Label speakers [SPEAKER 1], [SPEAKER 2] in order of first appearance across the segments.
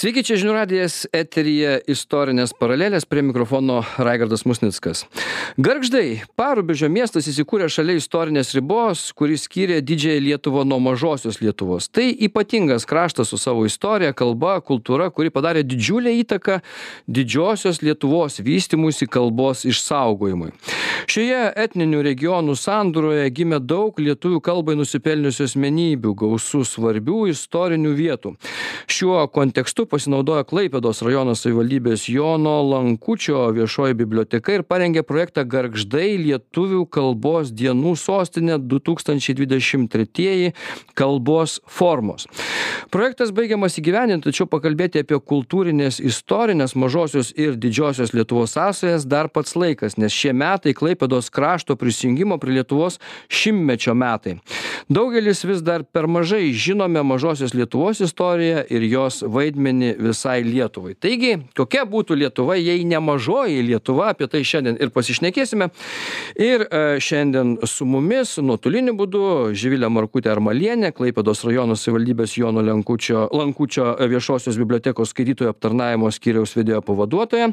[SPEAKER 1] Sveiki, čia žinių radijas eteryje istorinės paralelės prie mikrofono Raigardas Musnickas. Garždai, Parubežio miestas įsikūrė šalia istorinės ribos, kuris skyrė didžiąją Lietuvą nuo mažosios Lietuvos. Tai ypatingas kraštas su savo istorija, kalba, kultūra, kuri padarė didžiulę įtaką didžiosios Lietuvos vystimusi kalbos išsaugojimui. Šioje etninių regionų sandūroje gimė daug lietuvių kalbai nusipelniusių asmenybių, gausų svarbių istorinių vietų. Šiuo kontekstu pasinaudojo klaipėdos rajono savivaldybės jono lankučio viešoji biblioteka ir parengė projektą gargždai lietuvių kalbos dienų sostinė du tūkstančiai dvidešimt tretieji kalbos formos. Projektas baigiamas įgyvendinti tačiau pakalbėti apie kultūrines istorines mažosios ir didžiosios lietuvos sąsajas dar pats laikas nes šie metai klaipėdos krašto prisijungimo prie lietuvos šimtmečio metai. Daugelis vis dar per mažai žinome mažosios lietuvos istoriją ir jos vaidmenį vaidmenį visai Lietuvai. Taigi, kokia būtų Lietuva, jei ne mažoji Lietuva, apie tai šiandien ir pasišnekėsime. Ir e, šiandien su mumis nuotoliniu būdu Živilė Markutė Armalienė, Klaipėdos rajono savivaldybės Jono Lankučio, Lankučio viešosios bibliotekos skaitytojų aptarnavimo skyriaus vedėjo pavaduotoja,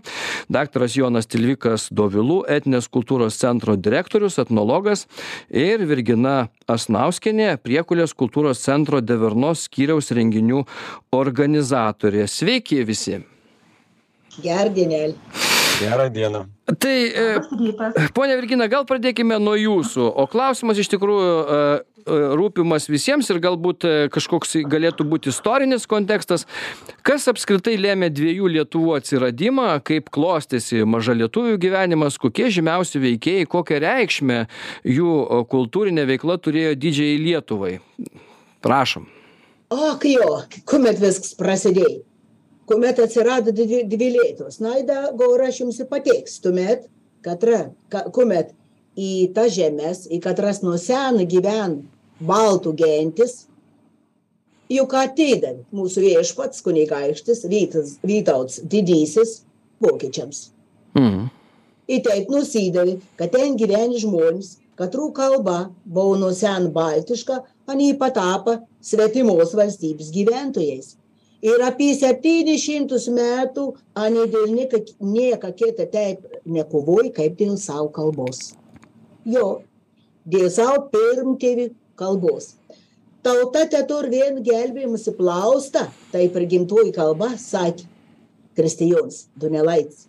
[SPEAKER 1] daktaras Jonas Tilvikas Dovilų, etinės kultūros centro direktorius, etnologas ir Virgina Asnauskienė, Priekulės kultūros centro Devernos skyriaus renginių organizatorė autorė. Sveiki visi.
[SPEAKER 2] Gerdienėlį.
[SPEAKER 3] Gerą dieną.
[SPEAKER 1] Tai, e, ponia Virgina, gal pradėkime nuo jūsų. O klausimas iš tikrųjų e, e, rūpimas visiems ir galbūt kažkoks galėtų būti istorinis kontekstas. Kas apskritai lėmė dviejų Lietuvų atsiradimą, kaip klostėsi maža lietuvių gyvenimas, kokie žymiausi veikėjai, kokią reikšmę jų kultūrinė veikla turėjo didžiai Lietuvai. Prašom.
[SPEAKER 2] Ak jo, kuomet viskas prasidėjo, kuomet atsirado dvi, dvi lėtos. Na, da, gal aš jums pateiksiu, tuomet, katra, ka, kuomet į tą žemės, į katras nuo senų gyven baltų gentis, juk ateidavė mūsų viešpats kunigaikštis Vytas, Vytauts didysis vokiečiams. Mm. Ir taip nusidavė, kad ten gyveni žmonės, katrų kalba buvo nuo sen baltiška, anį patapa svetimos valstybės gyventojais. Ir apie 700 metų anį dėl nieka, nieka kita taip nekovoja, kaip dėl savo kalbos. Jo, dėl savo pirmtėvių kalbos. Tauta tetur vien gelbėjimusi plausta, taip ir gimtoji kalba, sakė Kristijonas Dunelaitis.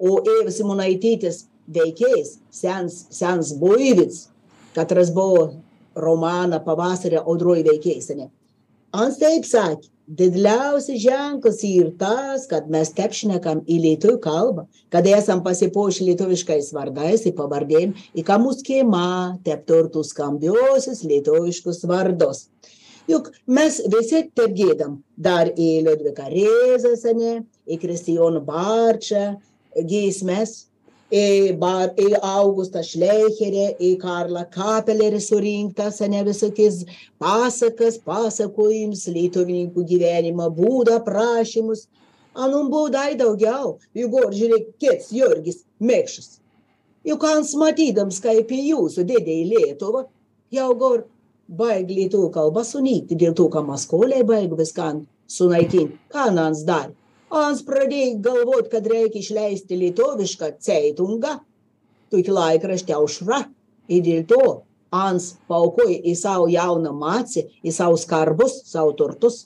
[SPEAKER 2] O Eivas Simonaitytis veikėjas, sens, sens Buivits, katras buvo romaną pavasario audroj veikėjais. Ant taip sakė, didžiausias ženklas yra tas, kad mes taip šnekam į lietuvių kalbą, kad esam pasipuošę lietuviškais vardais ir pavardėm, į ką mūsų kiema taip turtų skambiosius lietuviškus vardus. Juk mes visi taip gėdam dar į Liudviką Rėzą, į Kristijoną Barčią, giesmes, į, bar, į Augustą Šleicherį, į Karlą Kapelerį surinktas, ne visokiais pasakas, pasakojimus, lietuvininkų gyvenimą, būdą, prašymus. Anum būdai daugiau, juk žiūrėk, kits Jurgis Mekšas. Juk ans matydams, kaip į jūsų didėjį Lietuvą, jau gor baig lietuvių kalbą sunykti, dėl to, ką Maskoliai baig viską sunaikinti. Ką ans dar? Ans pradėjo galvot, kad reikia išleisti lietuvišką ceitungą, tokį laikraštį aušra. Ir dėl to Ans paukoja į savo jauną macį, į savo skarbus, savo turtus.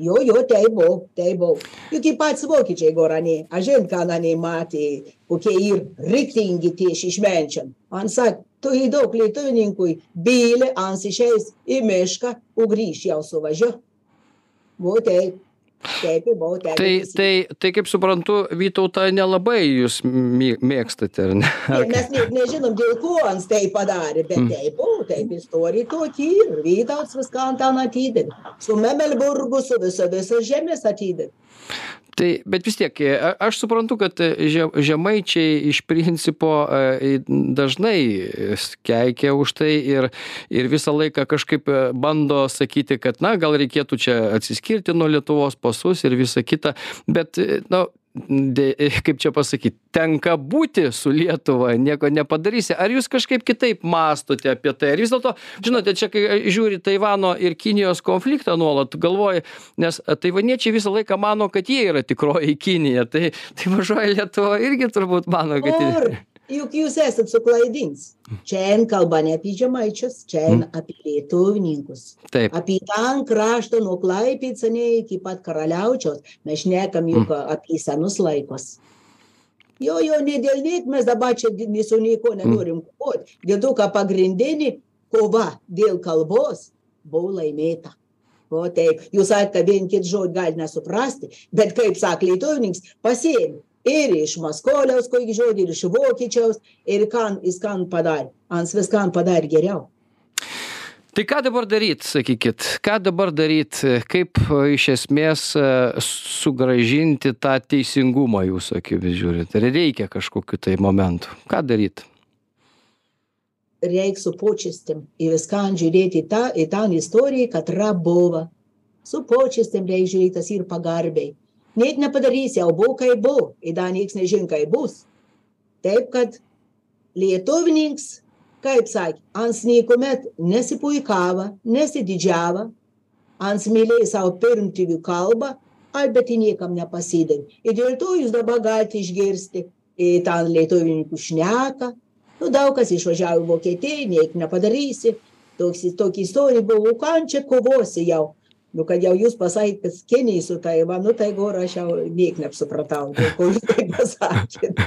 [SPEAKER 2] Jo, jo, tai buvo, tai buvo. Juk pats vokiečiai gorani, aš žinau, ką nani matė, kokie ir riktingi tieši išmenčiam. Man sak, tu į daug lietuvininkui bylė, ans išeis į mišką, ugrįš jau suvažiu. Buvo taip. Taip, buvau ten.
[SPEAKER 1] Tai, tai, tai kaip suprantu, Vytautą nelabai jūs mėgstate, ar ne?
[SPEAKER 2] Ar mes ne, nežinom, dėl ko ans tai padarė, bet mm. taip buvo, taip istorija tokia ir Vytauts viską ant ten atidavė. Su Memelburgu, su viso, viso žemės atidavė
[SPEAKER 1] tai bet vis tiek e, aš suprantu kad e, že žemaičiai iš principo e, dažnai keikia už tai ir ir visą laiką kažkaip bando sakyti kad na gal reikėtų čia atsiskirti nuo lietuvos pasus ir visa kita. Bet nu de, kaip čia pasakyti, tenka būti su Lietuva, nieko nepadarysi. Ar jūs kažkaip kitaip mastote apie tai? Ar vis dėlto, žinote, čia kai žiūri Taivano ir Kinijos konfliktą nuolat, galvoji, nes taivaniečiai visą laiką mano, kad jie yra tikroji Kinija, tai, tai mažoji Lietuva irgi turbūt mano, kad jie.
[SPEAKER 2] Juk jūs esat suklaidinti. Čia eina kalba ne apie žemaičius, čia eina mm. apie lietuvininkus.
[SPEAKER 1] Taip.
[SPEAKER 2] Apie tą kraštą nuo Klaipėcanė iki pat karaliaučiaus. Mes šnekam juk mm. apie senus laikus. Jo, jo, ne dėl niek mes dabar čia visų nieko nenorim mm. kovoti. Dėl to, kad pagrindinė kova dėl kalbos buvo laimėta. O taip, jūs sakėte, kad vien kit žodį gali nesuprasti, bet kaip sakė lietuvininkas, pasėmė ir iš Maskoliaus kokį žodį, ir iš Vokiečiaus, ir kan, jis kan padarė. Ans viską padarė geriau.
[SPEAKER 1] Tai ką dabar daryt, sakykit, ką dabar daryt, kaip iš esmės sugražinti tą teisingumą jūsų akimis žiūrint? Ar reikia kažkokiu tai momentu? Ką daryt?
[SPEAKER 2] Reikia su počestim į viską žiūrėti tą, į tą istoriją, kad yra buvo. Su počestim reikia žiūrėti tas ir pagarbiai niek nepadarysi, jau buvo kaip buvo, ir dar nieks nežino, kaip bus. Taip, kad lietuvininks, kaip sakė, ans niekuomet nesipuikavo, nesididžiavo, ans mylėjo savo pirmtyvių kalbą, ai, bet į niekam nepasidavė. Ir dėl to jūs dabar galite išgirsti tą lietuvininkų šneką. Nu, daug kas išvažiavo į Vokietiją, niek nepadarysi. Toks, tokia istorija buvo, ką čia kovosi jau nu kad jau jūs pasakėt kad kinija su taivanu tai gora aš jau niek neapsupratau dėl ko jūs taip pasakėt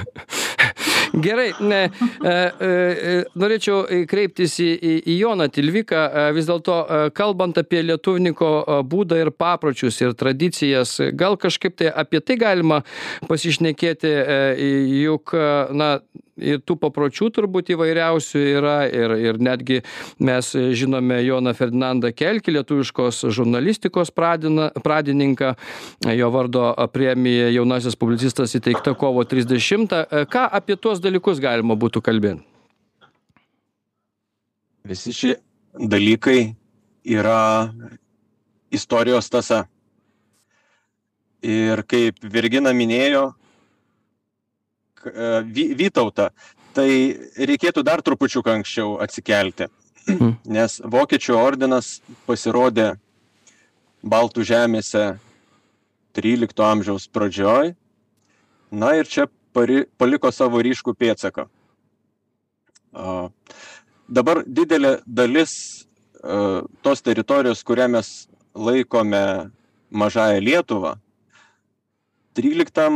[SPEAKER 1] Gerai, ne, e, e, norėčiau kreiptis į, į, į Joną Tilviką. E, vis dėlto, e, kalbant apie lietuvininko e, būdą ir papročius ir tradicijas, gal kažkaip tai apie tai galima pasišnekėti, e, juk, na, ir tų papročių turbūt įvairiausių yra ir ir netgi mes žinome joną ferdinandą kelkį lietuviškos žurnalistikos pradina pradininką. Jo vardo premija jaunasis publicistas įteikta kovo trisdešimtą. Ką apie tuos dalykus galima būtų kalbėt?
[SPEAKER 3] Visi šie dalykai yra istorijos tasa. Ir kaip Virgina minėjo, Vytautą, tai reikėtų dar trupučiuką anksčiau atsikelti, hmm. nes Vokiečių ordinas pasirodė Baltų žemėse 13 amžiaus pradžioj, na ir čia pari, paliko savo ryškų pėtsaką. Dabar didelė dalis a, tos teritorijos, kurią mes laikome mažąją Lietuvą, 13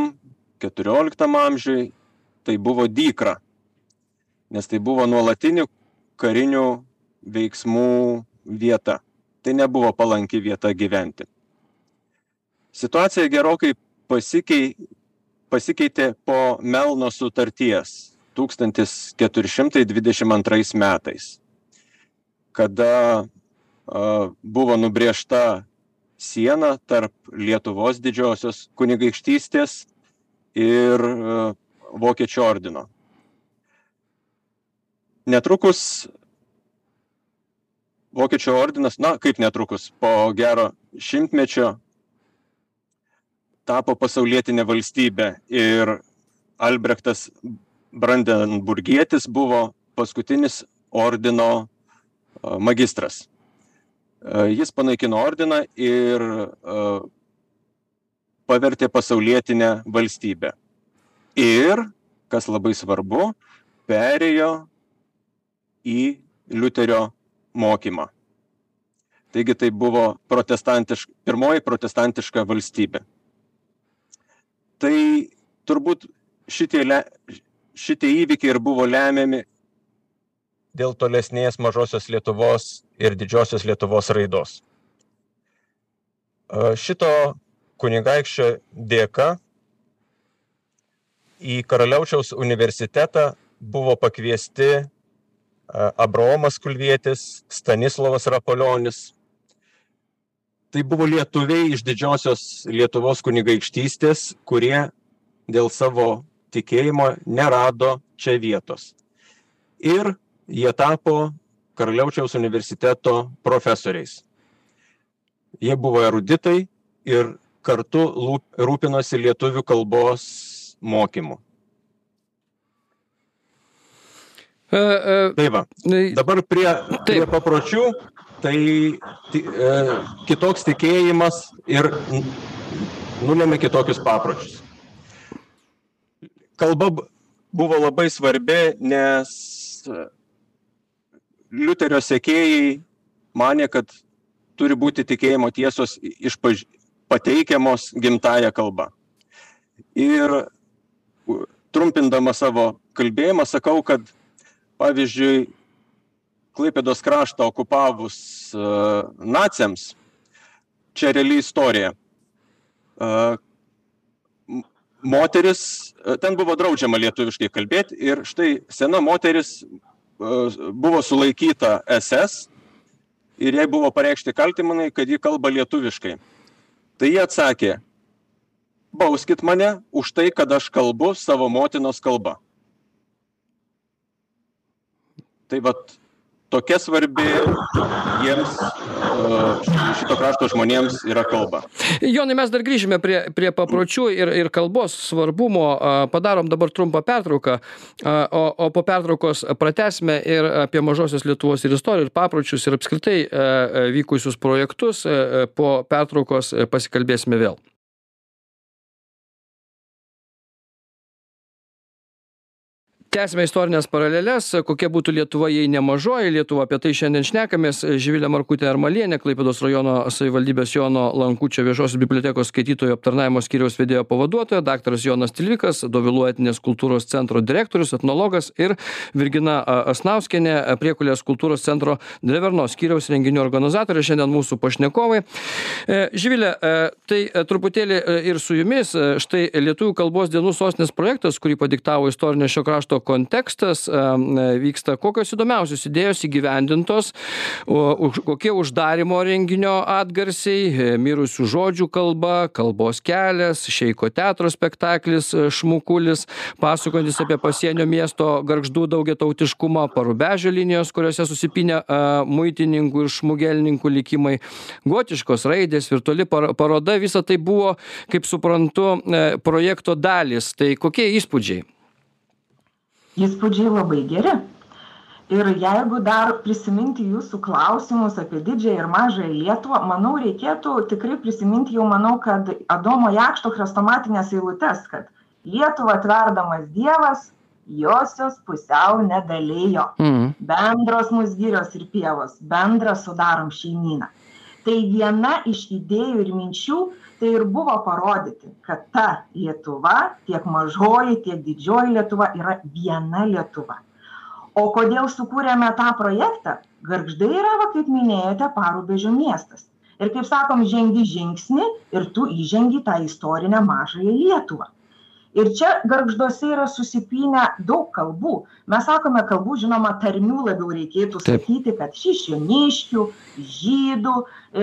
[SPEAKER 3] keturioliktam amžiuj tai buvo dykra, nes tai buvo nuolatinių karinių veiksmų vieta. Tai nebuvo palanki vieta gyventi. Situacija gerokai pasikei, pasikeitė po Melno sutarties 1422 metais, kada buvo nubriežta siena tarp Lietuvos didžiosios kunigaikštystės ir e, Vokiečių ordino. Netrukus Vokiečių ordinas, na kaip netrukus, po gero šimtmečio tapo pasaulietinė valstybė ir Albrechtas Brandenburgietis buvo paskutinis ordino e, magistras. E, jis panaikino ordiną ir pavertė pasaulietinę valstybę. Ir, kas labai svarbu, perėjo į Liuterio mokymą. Taigi tai buvo protestantiška, pirmoji protestantiška valstybė. Tai turbūt šitie, le, šitie įvykiai ir buvo lemiami dėl tolesnės mažosios Lietuvos ir didžiosios Lietuvos raidos. Šito kunigaikščio dėka į Karaliaučiaus universitetą buvo pakviesti Abraomas Kulvietis, Stanislavas Rapolionis. Tai buvo lietuviai iš didžiosios Lietuvos kunigaikštystės, kurie dėl savo tikėjimo nerado čia vietos. Ir jie tapo Karaliaučiaus universiteto profesoriais. Jie buvo eruditai ir kartu rūpinosi lietuvių kalbos mokymu.
[SPEAKER 1] E, e,
[SPEAKER 3] tai va, dabar prie, prie papročių, tai e, kitoks tikėjimas ir nulėmė kitokius papročius. Kalba buvo labai svarbi, nes Liuterio sekėjai mane, kad turi būti tikėjimo tiesos išpaž... pateikiamos gimtaja kalba. Ir trumpindama savo kalbėjimą sakau, kad pavyzdžiui, Klaipėdos kraštą okupavus uh, naciams, čia reali istorija. Uh, moteris, ten buvo draudžiama lietuviškai kalbėti ir štai sena moteris uh, buvo sulaikyta SS ir jai buvo pareikšti kaltimai, kad ji kalba lietuviškai. Tai jie atsakė, bauskit mane už tai, kad aš kalbu savo motinos kalba. Tai vat tokia svarbi jiems, šito krašto žmonėms yra kalba.
[SPEAKER 1] Jonai, mes dar grįžime prie, prie papročių ir, ir kalbos svarbumo. Padarom dabar trumpą pertrauką, o, o po pertraukos pratesime ir apie mažosios Lietuvos ir istoriją, ir papročius, ir apskritai vykusius projektus. Po pertraukos pasikalbėsime vėl. Tęsiame istorines paraleles. Kokia būtų lietuva jei ne mažoji lietuva? Apie tai šiandien šnekamės. Živilė markutė armalienė klaipėdos rajono savivaldybės jono lankučio viešosios bibliotekos skaitytojų aptarnavimo skyriaus vedėjo pavaduotoja daktaras jonas tilvikas dovilų etninės kultūros centro direktorius etnologas ir virgina asnauskienė priekulės kultūros centro drevernos skyriaus renginių organizatorė. Šiandien mūsų pašnekovai. E, živile e, tai e, truputėlį ir su jumis. Štai lietuvių kalbos dienų sostinės projektas kurį padiktavo istorinio šio krašto kontekstas vyksta, kokios įdomiausios idėjos įgyvendintos, kokie uždarimo renginio atgarsiai, e, mirusių žodžių kalba, kalbos kelias, Šeiko teatro spektaklis e, Šmukulis, pasakojantis apie pasienio miesto garždų daugiatautiškumą, parubežio linijos, kuriuose susipinę muitininkų ir šmugelininkų likimai, gotiškos raidės, virtuali paroda, visa tai buvo, kaip suprantu, e, projekto dalis. Tai kokie įspūdžiai?
[SPEAKER 4] Įspūdžiai labai geri. Ir jeigu dar prisiminti jūsų klausimus apie didžiąją ir mažąją Lietuvą, manau, reikėtų tikrai prisiminti jau, manau, kad Adomo Jakšto chrestomatinės eilutes, kad Lietuvą atverdamas Dievas, josios pusiau nedalėjo. Mm. Bendros mūsų gyrios ir pievos, bendrą sudarom šeimyną. Tai viena iš idėjų ir minčių, tai ir buvo parodyti kad ta lietuva tiek mažoji tiek didžioji lietuva yra viena lietuva. O kodėl sukūrėme tą projektą? Gargždai yra va kaip minėjote parubežio miestas. Ir kaip sakom žengi žingsnį ir tu įžengi tą istorinę mažąją lietuvą ir čia gargžduose yra susipynę daug kalbų. Mes sakome kalbų žinoma tarmių labiau reikėtų sakyti kad šyšioniškių žydų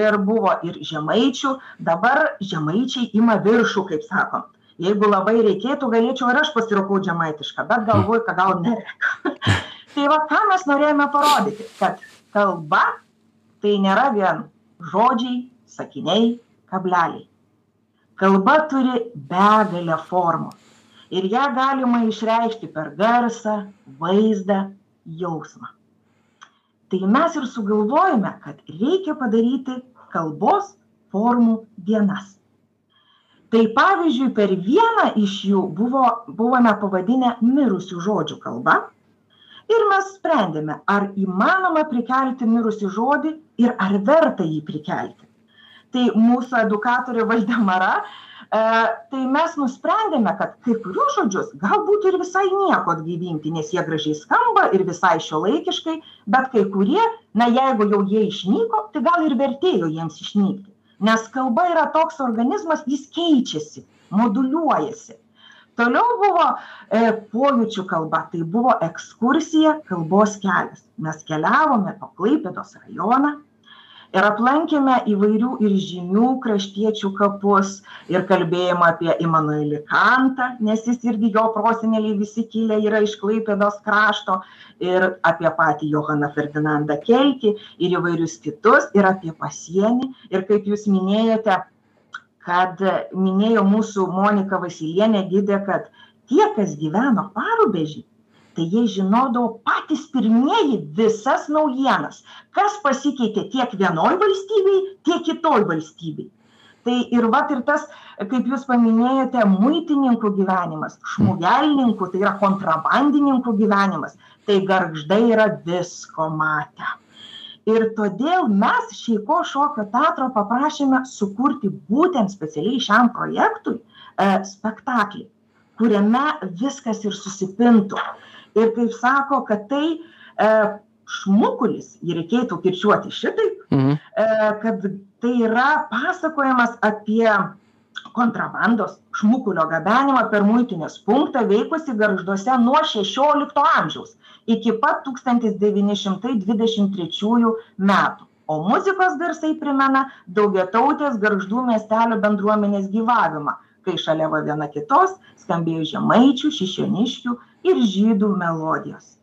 [SPEAKER 4] ir buvo ir žemaičių. Dabar žemaičiai ima viršų kaip sakom. Jeigu labai reikėtų galėčiau ir aš pasiraukot žemaitišką bet galvoju kad gal nereikia tai va ką mes norėjome parodyti kad kalba tai nėra vien žodžiai sakiniai kableliai. Kalba turi begalę formų ir ją galima išreikšti per garsą, vaizdą, jausmą. Tai mes ir sugalvojame, kad reikia padaryti kalbos formų dienas. Tai pavyzdžiui, per vieną iš jų buvo, buvome pavadinę mirusių žodžių kalba ir mes sprendėme, ar įmanoma prikelti mirusį žodį ir ar verta jį prikelti. Tai mūsų edukatorė Valdemara tai mes nusprendėme, kad kai kuriuos žodžius galbūt ir visai nieko atgyvinti, nes jie gražiai skamba ir visai šio laikiškai, bet kai kurie, na jeigu jau jie išnyko, tai gal ir vertėjo jiems išnykti. Nes kalba yra toks organizmas, jis keičiasi, moduliuojasi. Toliau buvo e, pojūčių kalba, tai buvo ekskursija kalbos kelias. Mes keliavome po Klaipėdos rajoną, ir aplankėme įvairių ir žymių kraštiečių kapus ir kalbėjom apie imanuelį kantą nes jis irgi jo proseneliai visi kilę yra iš klaipėdos krašto ir apie patį johaną ferdinandą kelkį ir įvairius kitus ir apie pasienį. Ir kaip jūs minėjote kad minėjo mūsų Monika Vasilienė gydė, kad tie, kas gyveno parubežį, tai jie žinodavo patys pirmieji visas naujienas, kas pasikeitė tiek vienoj valstybei, tiek kitoj valstybei. Tai ir va ir tas, kaip jūs paminėjote, muitininkų gyvenimas, šmugelininkų, tai yra kontrabandininkų gyvenimas, tai garždai yra visko matę ir todėl mes šeiko šokio teatro paprašėme sukurti būtent specialiai šiam projektui e, spektaklį, kuriame viskas ir susipintų. Ir kaip sako, kad tai e, šmukulis, jį reikėtų kirčiuoti šitaip, mhm. e, kad tai yra pasakojimas apie kontrabandos šmukulio gabenimą per muitinės punktą veikusį garžduose nuo 16 amžiaus iki pat 1923 metų. O muzikos garsai primena daugiatautės garždų miestelio bendruomenės gyvavimą, kai šalia va viena kitos skambėjo žemaičių, šišioniškių ir žydų melodijos.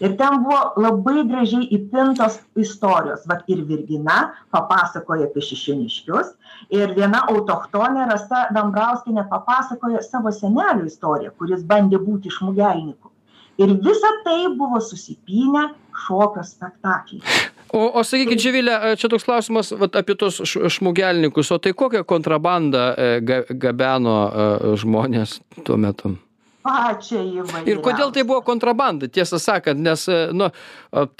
[SPEAKER 4] Ir ten buvo labai gražiai įpintos istorijos. Vat ir Virgina papasakoja apie šišioniškius ir viena autochtonė Rasa Dambrauskinė papasakoja savo senelio istoriją, kuris bandė būti šmugelniku ir visa tai buvo susipynę šokio spektaklyje.
[SPEAKER 1] O, o sakykit, Živilė, čia toks klausimas vat, apie tos šmugelininkus, o tai kokią kontrabandą e, gabeno žmonės tuo metu?
[SPEAKER 4] Pačią įvairiausią.
[SPEAKER 1] Ir kodėl tai buvo kontrabanda, tiesą sakant, nes, e, nu,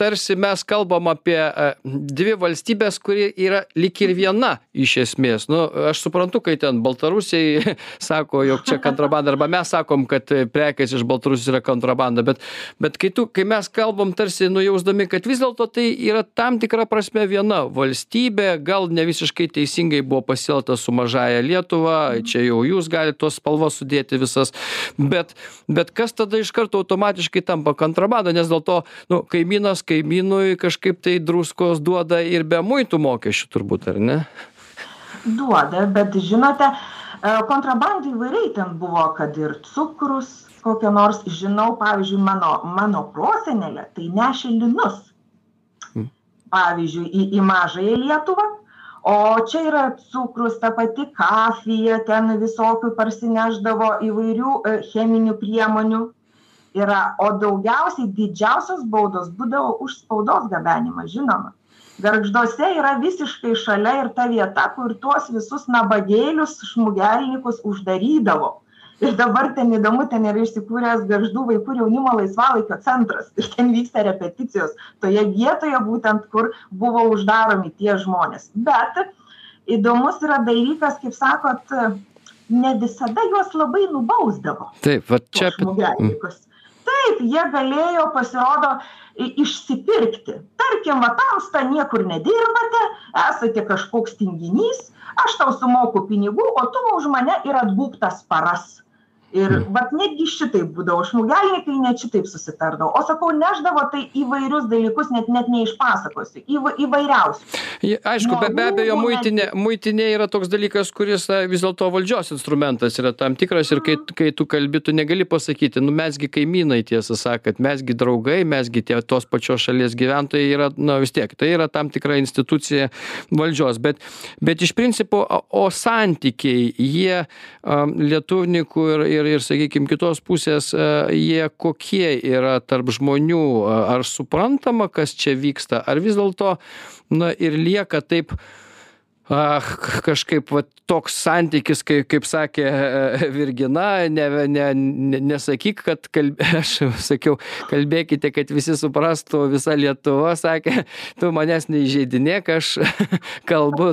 [SPEAKER 1] tarsi mes kalbam apie e, dvi valstybės, kuri yra lik ir viena iš esmės. Nu, aš suprantu, kai ten Baltarusiai sako, jog čia kontrabanda, arba mes sakom, kad prekės iš Baltarusijos yra kontrabanda, bet, bet kai, tu, kai mes kalbam tarsi nujausdami, kad vis dėlto tai yra tam tikra prasme viena valstybė, gal ne visiškai teisingai buvo pasielta su mažaja Lietuva, čia jau jūs galite tos spalvos sudėti visas, bet bet bet kas tada iš karto automatiškai tampa kontrabanda nes dėl to nu kaimynas kaimynui kažkaip tai druskos duoda ir be muitų mokesčių turbūt ar ne
[SPEAKER 4] duoda bet žinote e, kontrabandų įvairiai ten buvo kad ir cukrus kokia nors žinau pavyzdžiui mano mano prosenelė tai nešė linus hm. pavyzdžiui į į mažąją lietuvą o čia yra cukrus ta pati kafija ten visokių parsinešdavo įvairių e, cheminių priemonių. Yra o daugiausiai didžiausios baudos būdavo už spaudos gabenimą žinoma. Gargžduose yra visiškai šalia ir ta vieta kur tuos visus nabagėlius šmugelnikus uždarydavo ir dabar ten įdomu ten yra įsikūręs gargždų vaikų ir jaunimo laisvalaikio centras. Ir ten vyksta repeticijos toje vietoje būtent kur buvo uždaromi tie žmonės. Bet įdomus yra dalykas kaip sakot ne visada juos labai nubausdavo
[SPEAKER 1] taip vat čia
[SPEAKER 4] žmogelininkus taip jie galėjo pasirodo išsipirkti. Tarkim va tamsta niekur nedirbate esate kažkoks tinginys aš tau sumoku pinigų o tu už mane ir atbūk tas paras ir hmm. vat netgi šitaip būdavo šmugelininkai net šitaip susitardavo o sakau nešdavo tai įvairius dalykus net net neišpasakosiu įva įvairiausius
[SPEAKER 1] aišku be be abejo muitinė muitinė yra toks dalykas kuris na vis dėlto valdžios instrumentas yra tam tikras ir kai hmm. kai tu kalbi tu negali pasakyti nu mes gi kaimynai tiesą sakant mes gi draugai mes gi tie tos pačios šalies gyventojai yra na vis tiek tai yra tam tikra institucija valdžios bet bet iš principo o santykiai jie am lietuvininkų ir ir ir sakykim kitos pusės e, jie kokie yra tarp žmonių? Ar suprantama kas čia vyksta? Ar vis dėlto na ir lieka taip ach kažkaip vat toks santykis kai kaip sakė e, virgina ne ne ne nesakyk kad kalb aš sakiau kalbėkite kad visi suprastų visa lietuva sakė tu manęs neįžeidinėk aš kalbu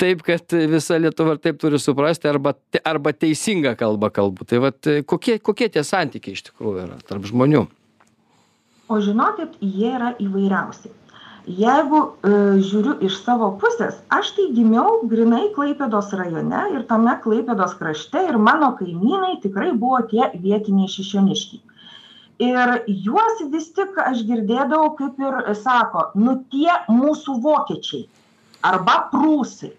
[SPEAKER 1] taip kad visa lietuva ir taip turi suprasti arba arba teisingą kalbą kalbu. Tai vat kokie kokie tie santykiai iš tikrųjų yra tarp žmonių?
[SPEAKER 4] O žinokit jie yra įvairiausi jeigu e, žiūriu iš savo pusės aš tai gimiau grynai klaipėdos rajone ir tame klaipėdos krašte ir mano kaimynai tikrai buvo tie vietiniai šišioniškiai ir juos vis tik aš girdėdavau kaip ir sako nu tie mūsų vokiečiai arba prūsai.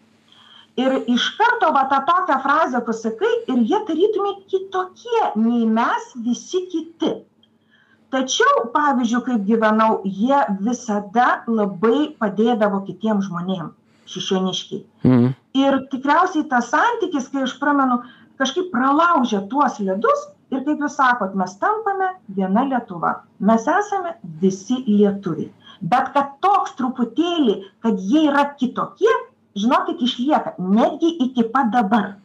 [SPEAKER 4] Ir iš karto va tą tokią frazę pasakai ir jie tarytumei kitokie nei mes visi kiti tačiau pavyzdžiui kaip gyvenau jie visada labai padėdavo kitiem žmonėm šišioniškiai. Mm. Ir tikriausiai tas santykis, kai aš pramenu, kažkaip pralaužia tuos ledus ir kaip jūs sakot, mes tampame viena Lietuva. Mes esame visi lietuviai. Bet kad toks truputėlį, kad jie yra kitokie, žinokit, išlieka netgi iki pat dabar.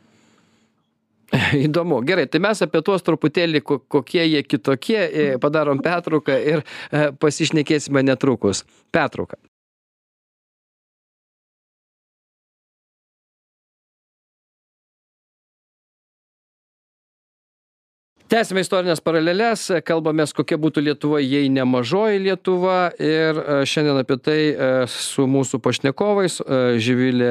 [SPEAKER 1] Įdomu. Gerai, tai mes apie tuos truputėlį, kokie jie kitokie, e, padarom pertrauką ir e, pasišnekėsime netrukus. Pertrauka. Tęsiame istorines paraleles kalbamės kokia būtų lietuva jei ne mažoji lietuva. Ir e, šiandien apie tai e, su mūsų pašnekovais e, živilė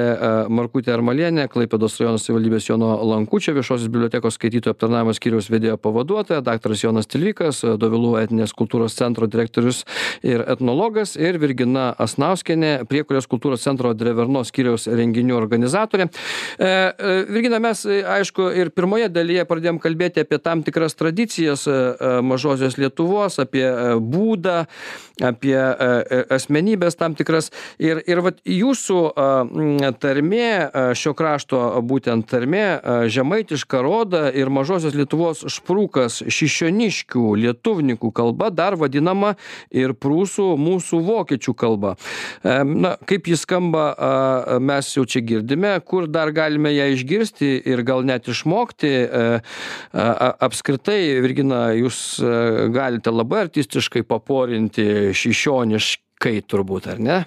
[SPEAKER 1] markutė armalienė klaipėdos rajono savivaldybės jono lankučio viešosios bibliotekos skaitytojų aptarnavimo skyriaus vedėjo pavaduotoja daktaras jonas tilvikas dovilų etninės kultūros centro direktorius ir etnologas ir virgina asnauskienė priekurio kultūros centro drevernos skyriaus renginių organizatorė. Virgina mes aišku ir pirmoje dalyje pradėjom kalbėti apie tam tikras tas tradicijas e, e, mažosios Lietuvos, apie e, būdą, apie asmenybės tam tikras. Ir, ir vat, jūsų tarmė, šio krašto būtent tarmė, žemaitiška roda ir mažosios Lietuvos šprūkas šišioniškių lietuvnikų kalba dar vadinama ir prūsų mūsų vokiečių kalba. Na, kaip jis skamba, mes jau čia girdime, kur dar galime ją išgirsti ir gal net išmokti apskritai apskritai virgina jūs e, galite labai artistiškai paporinti šišioniškai turbūt ar ne?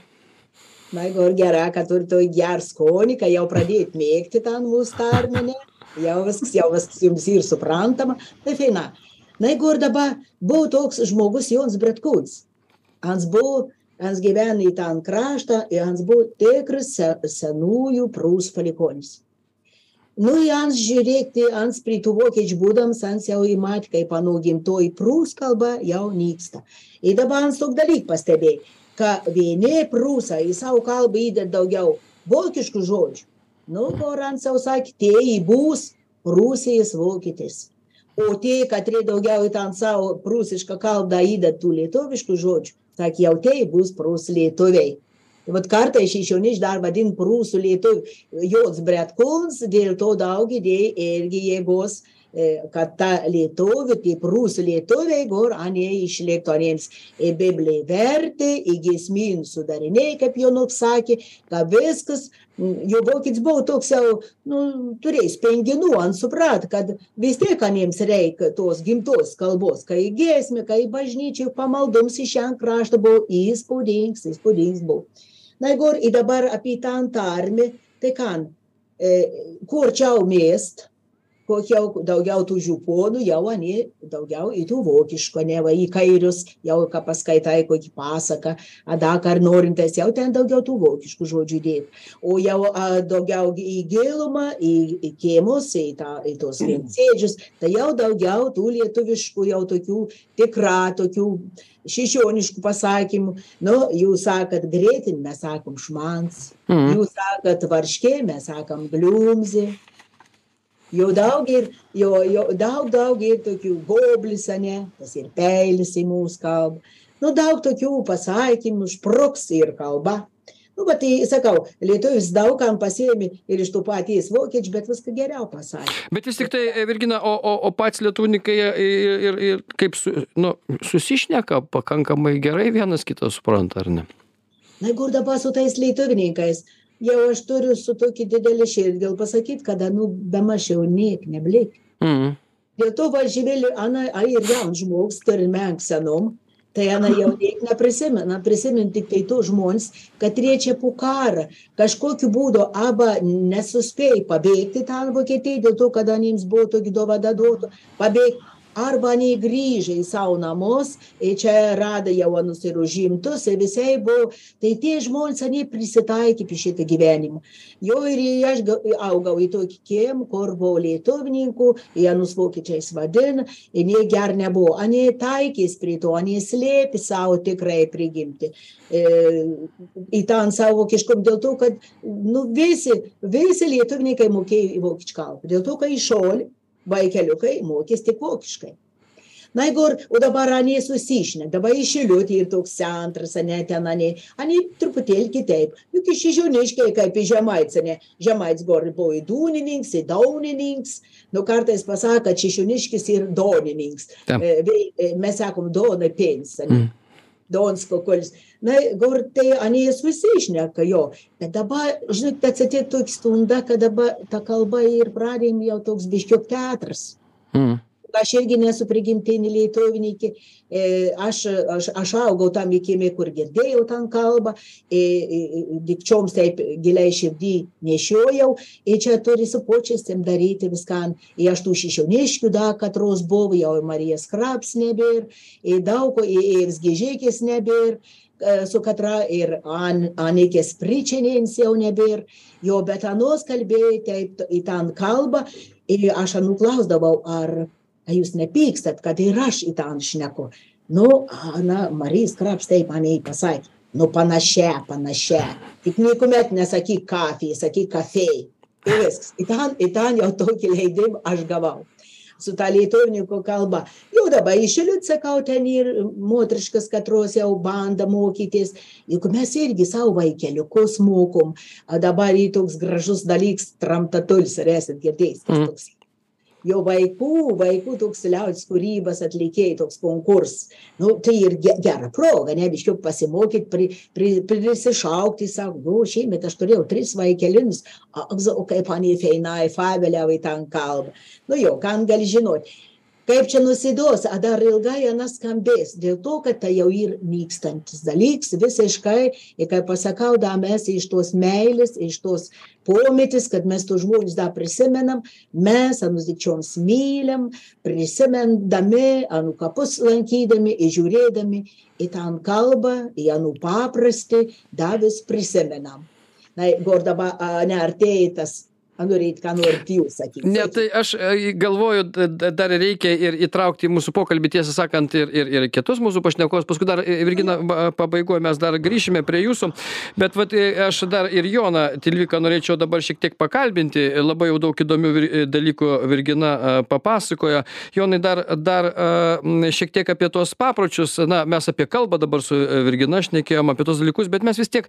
[SPEAKER 2] Na ir gera kad turit tokį gerą skonį kai jau pradėjot mėgti tą mūsų tarminę jau viskas jau viskas jums ir suprantama. Tai faina na jeigu ir dabar buvo toks žmogus Jonas Bretkuns ans buvo ans gyvena į tą kraštą ans buvo tikras senųjų prūsų palikonis nu i ans žiūrėkti ans prie tų vokiečių būdams ans jau į mat kaip ano gimtoji prūsų kalba jau nyksta. Ir dabar ans tokį dalyką pastebėjai kad vieni prūsai į savo kalbą įdeda daugiau vokiškų žodžių. Nu kur ans jau sakė tie bus prūsijos vokietis. O tie katrie daugiau į tą savo prūsišką kalbą įdeda tų lietuviškų žodžių sakė jau tie bus prūsų lietuviai Vat kartais šešionys dar vadin prūsų lietuvių Jots Bretkuns, dėl to daug idėjų irgi jėgos, kad ta lietuvių, tie prūsų lietuviai, kur anie išliktų aniems į Bibliją vertė, į gesmynų sudariniai, kaip Jonuk sakė, kad viskas, jo vokietis buvo toks jau, nu, turėjęs penginų, ant suprat, kad vis tiek aniems reikia tos gimtos kalbos, kai giesmė, kai bažnyčiai pamaldums iš šią kraštą buvo įspūdingas, įspūdingas buvo. Na jeigu i dabar apie tą antarmį, tai kan, e, kur čiau miest, kokiau daugiau tų žiūponų, jau anie daugiau į tų vokiško, ne va į kairius, jau ką paskaitai kokį pasaką, adaka ar norintis, jau ten daugiau tų vokiškų žodžių dėti. O jau a, daugiau į gilumą, į, į kiemus, į, tą, į tos viensėdžius, tai jau daugiau tų lietuviškų, jau tokių tikra, tokių šešioniškų pasakymų. Nu, jūs sakat greitin, mes sakom šmans. Mm. Jūs sakat varškė, mes sakom bliumzi. Jau daug ir, jau, jau daug, daug ir tokių goblis, ne, tas ir peilis į mūsų kalbą. Nu, daug tokių pasakymų, špruks ir kalba. Nu va tai sakau lietuvis daug kam pasiėmė ir iš tų paties vokiečių bet viską geriau pasakė.
[SPEAKER 1] Bet vis tiktai e, virgina o o o patys lietuvininkai ir ir ir kaip su nu susišneka pakankamai gerai vienas kitą supranta ar ne?
[SPEAKER 2] Na ir dabar su tais lietuvininkais jau aš turiu su tokia didele širdgėl pasakyt kada nu bemaž jau niek neblik. Mm. dėl to va živilė ana ai ir jaunas žmogus turim menk senom tai ana jau niek neprisimena. Prisimint tiktai tuos žmones katrie čia po karą kažkokiu būdu arba nesuspėjo pabėgti ten vokietijoj dėl to kad jiems buvo tokia dovana duota. Pabėgt arba anei grįžę į savo namus ir čia rado jau anus ir užimtus ir visai buvo tai tie žmonės anei prisitaikė prie šitą gyvenimą jo ir aš augau į tokį kiemą kur buvo lietuvininkų jie anus vokiečiais vadina ir jie ger nebuvo. Anei taikės prie to anei slėpė savo tikrąją prigimtį. E, į tą savo vokiškumą dėl to kad nu visi visi lietuvininkai mokėjo vokiečių kalbą dėl to kad į šolį vaikeliukai mokės tik vokiškai. Najgor, o dabar anie susišnė, dabar išiliuoti ir toks centras, ane ten, anie, anie truputėlį kitaip. Juk iš žioniškai, kaip į žemaits, ane, žemaits gori buvo į dūnininks, į daunininks, nu kartais pasako, kad šioniškis ir donininks. E, e, mes sakom, donai pens, ane. Mm. Donsko kolis. Na, gor tai anie susišneka jo. Bet dabar, žinot, atsitėjo tokia stunda, kad dabar ta kalba ir pradėjom jau toks biškiok teatras. Mm aš irgi nesu prigimtinė lietuvininkė, e, aš, aš, aš augau tam įkime, kur girdėjau tą kalbą, e, e, dikčioms taip giliai širdį nešiojau, ir čia turi su počestim daryti viską, ir aš tų šešioniškių da, katros buvo, jau Marijas Kraps nebėr, ir daug, ir Vzgižėkis nebėr, su katra ir an, Anikės Pričinėns jau nebėr, jo, bet anos kalbėjai taip į tą kalbą, ir aš anų klausdavau, ar ar jūs nepykstat, kad ir aš į tą šneku. Nu, na, Marijas Kraps taip man jį pasakė. Nu, panašia, panašia. Tik niekuomet nesakyk kafijai, sakyk kafėjai. Ir viskas. Į ten, į ten jau tokį leidimą aš gavau. Su ta lietuvininkų kalba. Jau dabar išėliut, sakau, ten ir moteriškas katros jau banda mokytis. Juk mes irgi savo vaikeliukus mokom. Dabar į toks gražus dalyks, tramtatulis, ar esat girdėjęs, tas mm. toks jo vaikų, vaikų toks liaudis kūrybos atlikėjai, toks konkursas. Nu, tai ir gera proga, ne, biškiau pasimokyti, pri, pri, prisišaukti, sako, nu, šiemet aš turėjau tris vaikelinius, o kaip anie feinai, fabeliavai ten kalbą. Nu jo, kam gali žinoti kaip čia nusiduos a dar ilgai ana skambės. Dėl to kad tai jau yr nykstantis dalyks visiškai. Ir kaip pasakau da mes iš tos meilės iš tos pomėtis kad mes tuos žmones dar prisimenam mes anus dikčioms mylim prisimindami anų kapus lankydami ir žiūrėdami į tą kalbą į anų paprastį da vis prisimenam. Na gor dabar neartėja tas norėjot ką norit jūs sakyti.
[SPEAKER 1] Ne, tai aš e, galvoju, dar reikia ir įtraukti į mūsų pokalbį, tiesą sakant, ir, ir, ir kitus mūsų pašnekovus. Paskui dar, e, Virgina, pabaigoje mes dar grįšime prie jūsų. Bet vat, e, aš dar ir Joną Tilviką norėčiau dabar šiek tiek pakalbinti. Labai jau daug įdomių dalykų Virgina papasakojo. Jonai, dar, dar šiek tiek apie tuos papročius. Na, mes apie kalbą dabar su Virgina šnekėjom, apie tuos dalykus, bet mes vis tiek,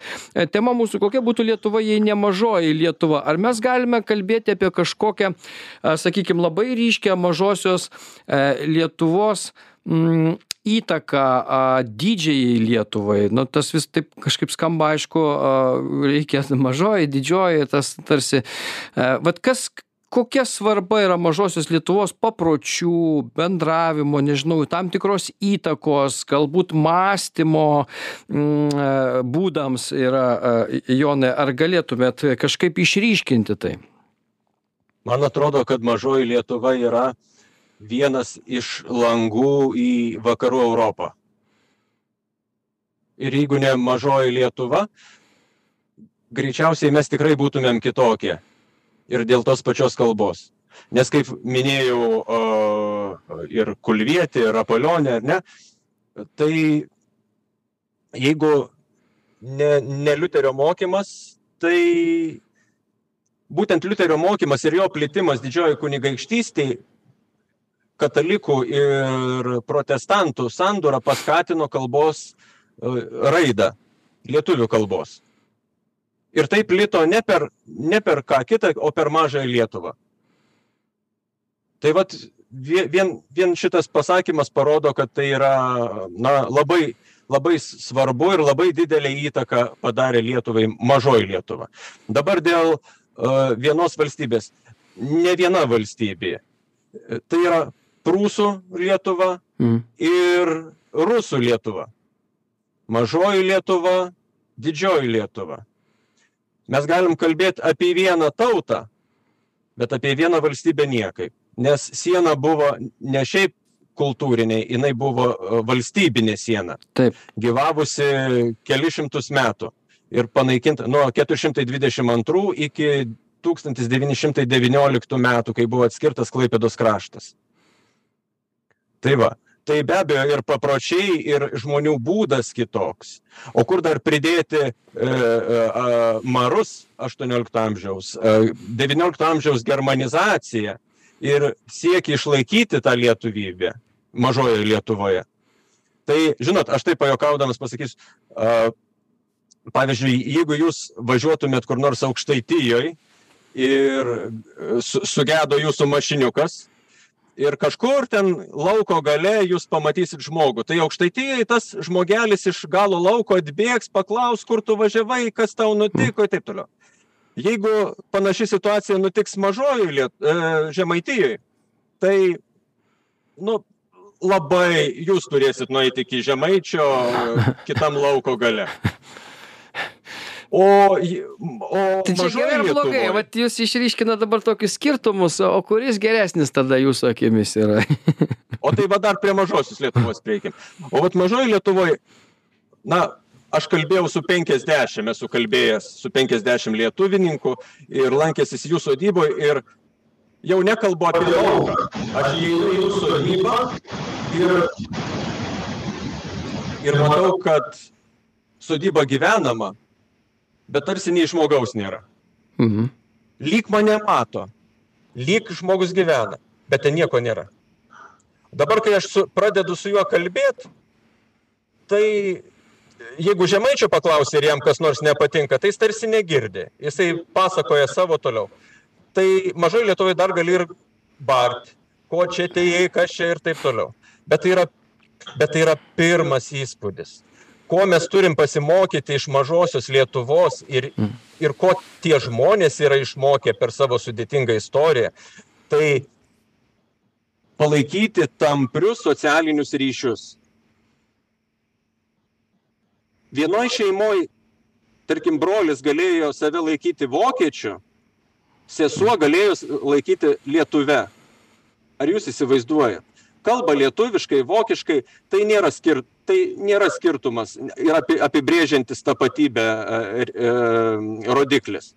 [SPEAKER 1] tema mūsų kokia būtų Lietuva, jei nemažoji Lietuva. Ar mes galime galime kalbėti apie kažkokią, sakykime, labai ryškę mažosios e, Lietuvos mm, įtaką didžiai Lietuvai. Nu, tas vis taip kažkaip skamba, aišku, reikia mažoji, didžioji, tas tarsi. A, vat kas, kokia svarba yra mažosios Lietuvos papročių, bendravimo, nežinau, tam tikros įtakos, galbūt mąstymo mm, būdams yra, Jonai, ar galėtumėt kažkaip išryškinti tai?
[SPEAKER 3] Man atrodo, kad mažoji Lietuva yra vienas iš langų į vakarų Europą. Ir jeigu ne mažoji Lietuva, greičiausiai mes tikrai būtumėm kitokie ir dėl tos pačios kalbos. Nes kaip minėjau o, ir Kulvietė, ir Apolionė, ar ne, tai jeigu ne, ne Liuterio mokymas, tai būtent Liuterio mokymas ir jo plėtimas didžioji kunigaikštystėje katalikų ir protestantų sandūrą paskatino kalbos raidą, lietuvių kalbos ir tai plito ne per, ne per ką kitą, o per mažąją Lietuvą. Tai vat vien, vien šitas pasakymas parodo, kad tai yra na, labai, labai svarbu ir labai didelį įtaką padarė Lietuvai mažoji Lietuva. Dabar dėl uh, vienos valstybės. Ne viena valstybė. Tai yra Prūsų Lietuva mm. ir Rusų Lietuva. Mažoji Lietuva, didžioji Lietuva mes galim kalbėt apie vieną tautą, bet apie vieną valstybę niekaip. Nes siena buvo ne šiaip kultūriniai, jinai buvo e, valstybinė siena.
[SPEAKER 1] Taip.
[SPEAKER 3] Gyvavusi kelišimtus metų ir panaikinta nuo 422 iki 1919 metų, kai buvo atskirtas Klaipėdos kraštas. Tai va, tai be abejo ir papročiai ir žmonių būdas kitoks o kur dar pridėti e, e, marus aštuoniolikto amžiaus e, devyniolikto amžiaus germanizacija ir siekį išlaikyti tą lietuvybę mažojoje Lietuvoje. Tai, žinot, aš taip pajokaudamas pasakysiu, uh, pavyzdžiui, jeigu jūs važiuotumėt kur nors aukštaitijoje ir su, sugedo jūsų mašiniukas ir kažkur ten lauko gale jūs pamatysit žmogų, tai aukštaitijoje tas žmogelis iš galo lauko atbėgs, paklaus, kur tu važiavai, kas tau nutiko ir taip toliau. Jeigu panaši situacija nutiks mažojoje Liet... E, Žemaitijoje, tai nu, labai jūs turėsit nueiti iki Žemaičio kitam lauko gale. O, o
[SPEAKER 1] tai čia gerai ar blogai, vat jūs išryškina dabar tokius skirtumus, o kuris geresnis tada jūsų akimis yra?
[SPEAKER 3] o tai va dar prie mažosios Lietuvos prieikim. O vat mažoji Lietuvoje, na, aš kalbėjau su 50, esu kalbėjęs su 50 lietuvininkų ir lankęsis jų sodyboje ir jau nekalbu apie lauką. Aš įeinu į jūsų sodybą ir, ir matau, kad sodyba gyvenama, bet tarsi nei žmogaus nėra. Mhm. Lyg mane mato, lyg žmogus gyvena, bet ten nieko nėra. Dabar, kai aš su, pradedu su juo kalbėti, tai jeigu žemaičio paklausia ir jam kas nors nepatinka, tai jis tarsi negirdi. Jisai pasakoja savo toliau tai mažoj Lietuvai dar gali ir bart, ko čia atėjai, kas čia ir taip toliau. Bet tai yra, bet tai yra pirmas įspūdis. Ko mes turim pasimokyti iš mažosios Lietuvos ir, mm. ir ko tie žmonės yra išmokę per savo sudėtingą istoriją, tai palaikyti tamprius socialinius ryšius. Vienoje šeimoje, tarkim, brolis galėjo save laikyti vokiečiu, sesuo galėjo laikyti lietuve. Ar jūs įsivaizduojat? Kalba lietuviškai, vokiškai, tai nėra, skir, tai nėra skirtumas ir api, apibrėžiantis tapatybę e, e, rodiklis.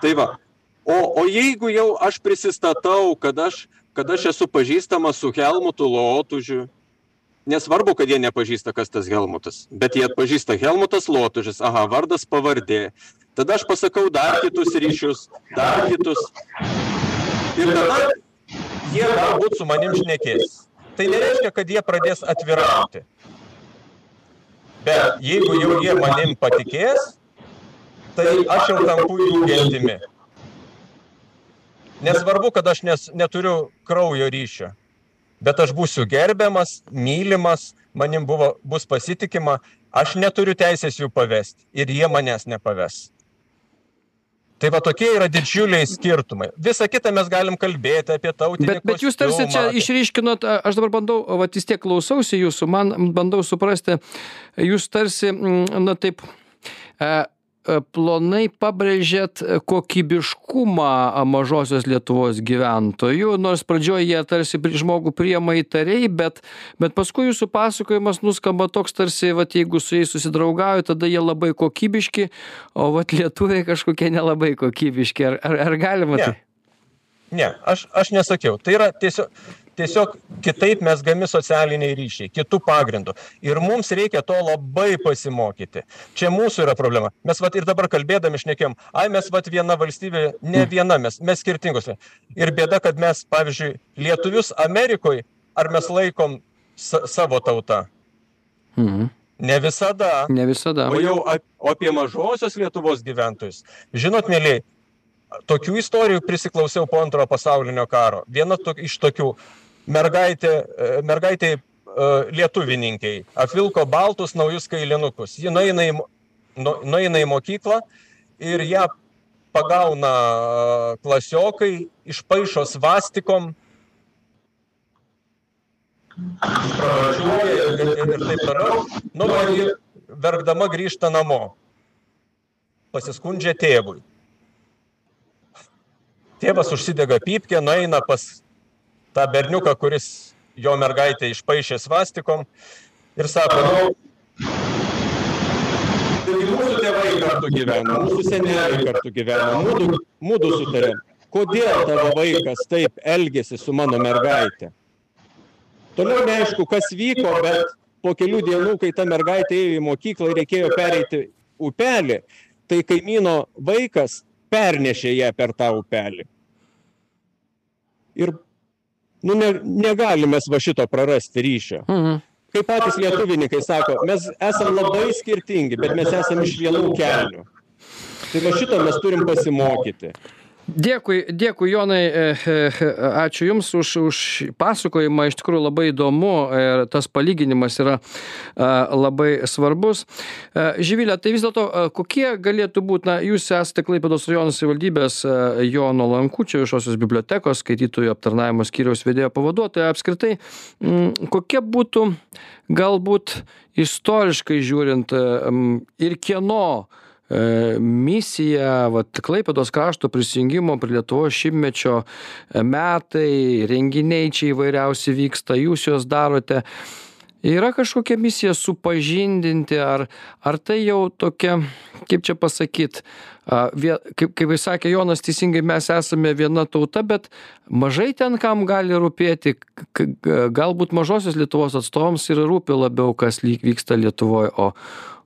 [SPEAKER 3] Tai va. O, o jeigu jau aš prisistatau, kad aš, kad aš esu pažįstamas su Helmutu Lotužiu, nesvarbu, kad jie nepažįsta, kas tas Helmutas, bet jie atpažįsta Helmutas Lotužis, aha, vardas pavardė, Tada aš pasakau dar kitus ryšius, dar kitus. Ir tada jie galbūt su manim šnekės. Tai nereiškia, kad jie pradės atvirauti. Bet jeigu jau jie manim patikės, tai aš jau tampu jų gentimi. Nesvarbu, kad aš nes, neturiu kraujo ryšio, bet aš būsiu gerbiamas, mylimas, manim buvo, bus pasitikima, aš neturiu teisės jų pavesti ir jie manęs nepaves. Tai va tokie yra didžiuliai skirtumai. Visą kitą mes galim kalbėti apie tautinį.
[SPEAKER 1] Bet, bet jūs tarsi čia išryškinot, aš dabar bandau, va vis tiek klausausi jūsų, man bandau suprasti, jūs tarsi, na taip, plonai pabrėžėt kokybiškumą mažosios lietuvos gyventojų nors pradžioj jie tarsi žmogų priima įtariai bet bet paskui jūsų pasakojimas nuskamba toks tarsi vat jeigu su jais susidraugauji tada jie labai kokybiški o vat lietuviai kažkokie nelabai kokybiški ar ar ar galima
[SPEAKER 3] ne.
[SPEAKER 1] tai
[SPEAKER 3] Ne, aš, aš nesakiau. Tai yra tiesiog, tiesiog kitaip mesgami socialiniai ryšiai, kitų pagrindų. Ir mums reikia to labai pasimokyti. Čia mūsų yra problema. Mes vat ir dabar kalbėdami šnekėjom, ai mes vat viena valstybė, ne viena, mes, mes skirtingos. Ir bėda, kad mes, pavyzdžiui, lietuvius Amerikoje, ar mes laikom sa savo tautą? Mhm. Ne visada.
[SPEAKER 1] Ne visada.
[SPEAKER 3] O jau apie mažosios Lietuvos gyventojus. Žinot, mėlyje, tokių istorijų prisiklausiau po antrojo pasaulinio karo. Viena to, iš tokių mergaitė, e, mergaitė lietuvininkiai apvilko baltus naujus kailinukus. Ji nueina į, nu, nueina į mokyklą ir ją pagauna e, klasiokai, išpaišo svastikom, pravažiuoja ir, ir, ir taip toliau. Nu, ir verkdama grįžta namo. Pasiskundžia tėvui. Tėvas užsidega pypkę, nueina pas tą berniuką, kuris jo mergaitę išpaišė svastikom ir sako, nu, taigi mūsų tėvai kartu gyvena, mūsų seneliai kartu gyvena, mūdu, mūdu sutarė, kodėl tavo vaikas taip elgėsi su mano mergaitė. Toliau neaišku, kas vyko, bet po kelių dienų, kai ta mergaitė ėjo į mokyklą ir reikėjo pereiti upelį, tai kaimyno vaikas pernešė ją per tą upelį. Ir nu ne negalim mes va šito prarasti ryšio
[SPEAKER 1] Mhm.
[SPEAKER 3] kaip patys lietuvininkai sako mes esam labai skirtingi bet mes esam iš vienų kelių tai va šito mes turim pasimokyti
[SPEAKER 1] Dėkui, dėkui Jonai, e, e, ačiū Jums už, už pasakojimą, iš tikrųjų labai įdomu ir tas palyginimas yra labai svarbus. A, Živilė, tai vis dėlto kokie galėtų būti, na, Jūs esate Klaipėdos rajono savivaldybės Jono Lankučio viešosios bibliotekos skaitytojų aptarnavimo skyriaus vedėjo pavaduotoja, apskritai, kokie būtų galbūt istoriškai žiūrint ir kieno e, misija vat klaipėdos krašto prisijungimo prie lietuvos šimtmečio e, metai renginiai čia įvairiausi vyksta jūs juos darote. Yra kažkokia misija supažindinti ar ar tai jau tokia kaip čia pasakyt a vie kaip kaip ir sakė jonas teisingai mes esame viena tauta bet mažai ten kam gali rūpėti galbūt mažosios lietuvos atstovams ir rūpi labiau kas lyg vyksta lietuvoj o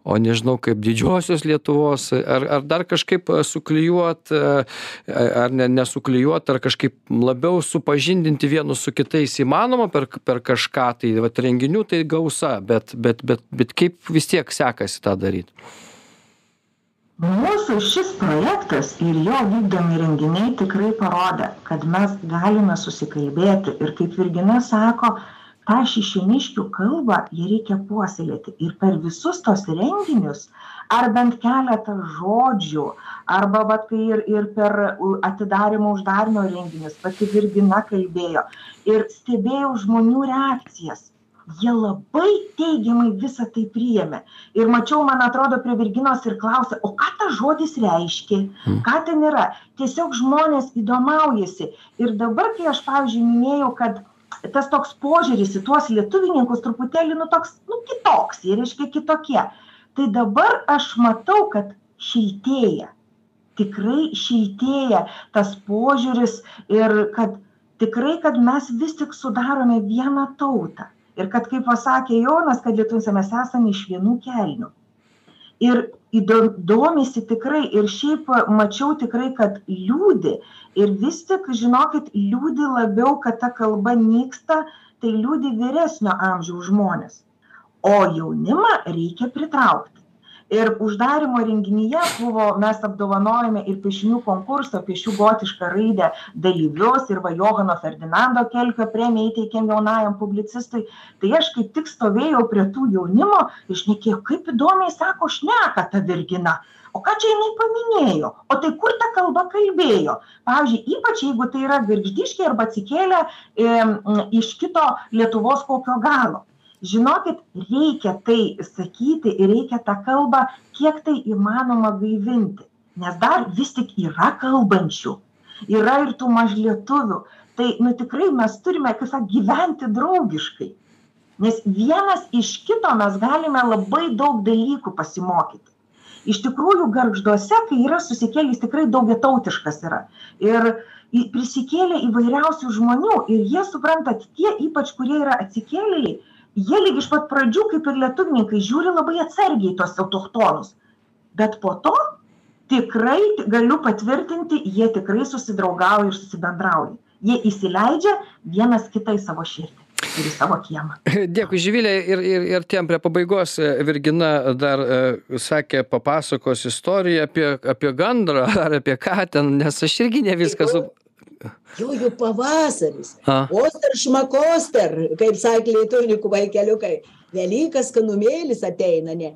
[SPEAKER 1] o nežinau kaip didžiosios lietuvos ar ar dar kažkaip suklijuot ar ne nesuklijuot ar kažkaip labiau supažindinti vienus su kitais įmanoma per per kažką tai vat renginių tai gausa bet bet bet bet kaip vis tiek sekasi tą daryt?
[SPEAKER 4] Mūsų šis projektas ir jo vykdomi renginiai tikrai parodė kad mes galime susikalbėti ir kaip virgina sako tą šešėniškių kalbą ją reikia puoselėti. Ir per visus tuos renginius ar bent keletą žodžių arba vat kai ir ir per atidarymo uždarymo renginius pati virgina kalbėjo ir stebėjau žmonių reakcijas. Jie labai teigiamai visa tai priėmė. Ir mačiau man atrodo prie virginos ir klausė o ką tas žodis reiškia? Ką ten yra? Tiesiog žmonės įdomaujasi. Ir dabar kai aš pavyzdžiui minėjau kad tas toks požiūris į tuos lietuvininkus truputėlį nu toks nu kitoks jie reiškia kitokie. Tai dabar aš matau kad šiltėja. Tikrai šiltėja tas požiūris ir kad tikrai kad mes vis tik sudarome vieną tautą. Ir kad kaip pasakė jonas kad lietuviuose mes esame iš vienų kelnių. Ir įdo domisi tikrai ir šiaip mačiau tikrai kad liūdi. Ir vis tik žinokit liūdi labiau kad ta kalba nyksta tai liūdi vyresnio amžiaus žmonės. O jaunimą reikia pritraukti ir uždarymo renginyje buvo mes apdovanojome ir piešinių konkurso piešiu gotišką raidę dalyvius ir va johano ferdinando kelkio premiją įteikėm jaunajam publicistui. Tai aš kaip tik stovėjau prie tų jaunimo ir šnekėjau kaip įdomiai sako šneka ta virgina o ką čia jinai paminėjo? O tai kur ta kalba kalbėjo? Pavyzdžiui ypač jeigu tai yra gargždiškiai arba atsikėlę im iš kito lietuvos kokio galo žinokit reikia tai sakyti ir reikia tą kalbą kiek tai įmanoma gaivinti. Nes dar vis tik yra kalbančių. Yra ir tų mažlietuvių. Tai nu tikrai mes turime kaip sakt gyventi draugiškai. Nes vienas iš kito mes galime labai daug dalykų pasimokyti. Iš tikrųjų gargžduose kai yra susikėlęs tikrai daugiatautiškas yra. Ir prisikėlė įvairiausių žmonių ir jie suprantat tie ypač kurie yra atsikėlėliai jie lyg iš pat pradžių kaip ir lietuvininkai žiūri labai atsargiai į tuos autochtonus. Bet po to tikrai galiu patvirtinti jie tikrai susidraugauja ir susibendrauja. Jie įsileidžia vienas kitą į savo širdį ir į savo kiemą.
[SPEAKER 1] Dėkui, Živilė, ir, ir, ir tiem prie pabaigos Virgina dar e, sakė, papasakos istoriją apie, apie gandrą ar apie ką ten, nes aš irgi ne viską su...
[SPEAKER 2] Jau jau pavasaris. Oster šmakoster, kaip sakė lietuvininkų vaikeliukai. Velykas kanumėlis ateina, ne?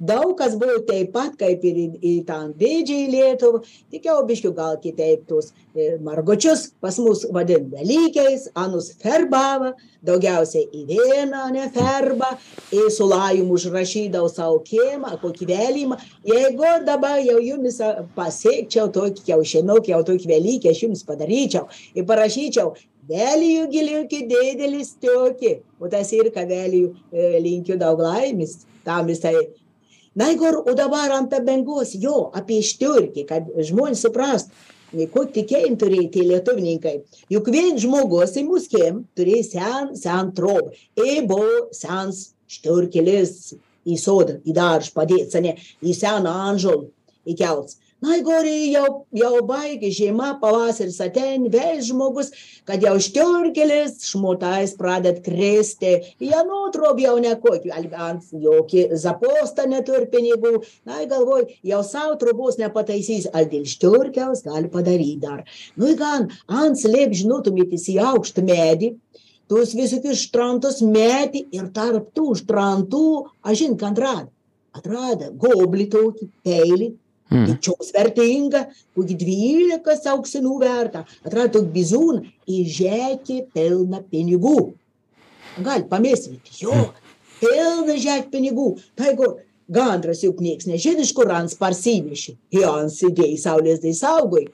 [SPEAKER 2] Daug kas buvo taip pat, kaip ir į, į tą didžiąją Lietuvą, tik jau biškių gal kitaip tuos e, margočius pas mus vadin Velykiais, anus ferbava, daugiausiai į vieną ne ferba, į sulajum užrašydavo savo kiemą, kokį vėlymą. Jeigu dabar jau jumis pasiekčiau tokį kiaušinukį, jau tokį Velykę aš jums padaryčiau ir parašyčiau Vėlijų giliukį dėdelis tiokį, o tas ir ką vėlijų e, linkiu daug laimės, tam visai Na, Igor, o dabar ant bangos, jo, apie išturkį, kad žmonės suprastų, kokį tikėjimą turėti lietuvininkai. Juk vien žmogus į mūsų kiem turėjo sen, sen trobą. Ir buvo sens šturkelis į sodą, į daržą padėti, ne, į seną anžolą įkelts. Naigori jau, jau baigė žiema, pavasaris atein, vėl žmogus, kad jau štiorkelis, šmutais pradet krėsti, jie nutrob jau nekokį, ant jokį zapostą neturi pinigų, na, galvoj, jau savo trubos nepataisys, al dėl štiorkels gali padaryti dar. Nu, gan, ant slėp, žinotumėtis į aukštą medį, tuos visokius štrantus meti ir tarp tų štrantų, aš žin, ką atrado. Atrado goblį tokį, peilį, Mm. Didžiaus vertinga, kokį dvylikas auksinų verta. Atrado bizūną, įžekė pilną pinigų. Gal pamėsite, jo, pilną žek pinigų. Tai kur gandras juk nieks nežino, iš kur ant parsineši. Jans įdėjai saulės tai saugoj.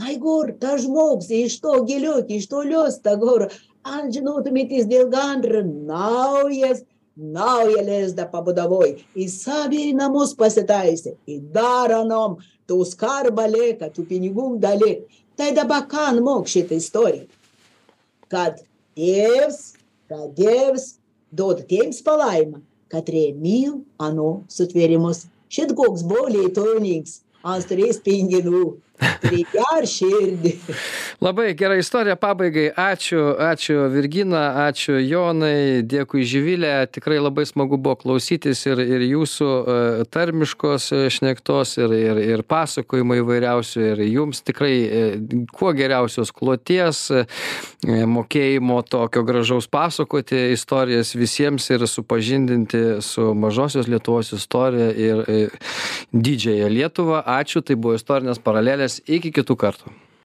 [SPEAKER 2] Na, kur ta žmogus iš to giliuk, iš to lius, ta kur, ant žinotumėtis dėl gandrą, naujas naują lizdą pabudavoj, į savį namus pasitaisė, į daranom, tų skarbą lieka, tų pinigų dalik. Tai dabar ką mok šitą istoriją? Kad Dievs, kad Dievs duoda tiems palaimą, kad rėmyl ano sutvėrimus. Šit koks buvo lietuvininks, ant turės pinginų. Reikia ar širdį.
[SPEAKER 1] Labai gera istorija pabaigai. Ačiū, ačiū Virgina, ačiū Jonai, dėkui Živilė. Tikrai labai smagu buvo klausytis ir, ir jūsų uh, tarmiškos e, šnektos, ir, ir, ir pasakojimai įvairiausių. Ir jums tikrai uh, kuo geriausios kloties, mokėjimo tokio gražaus pasakoti istorijas visiems ir supažindinti su mažosios Lietuvos istorija ir didžiąją Lietuvą. Ačiū, tai buvo istorinės paralelės. Iki kitų kartų.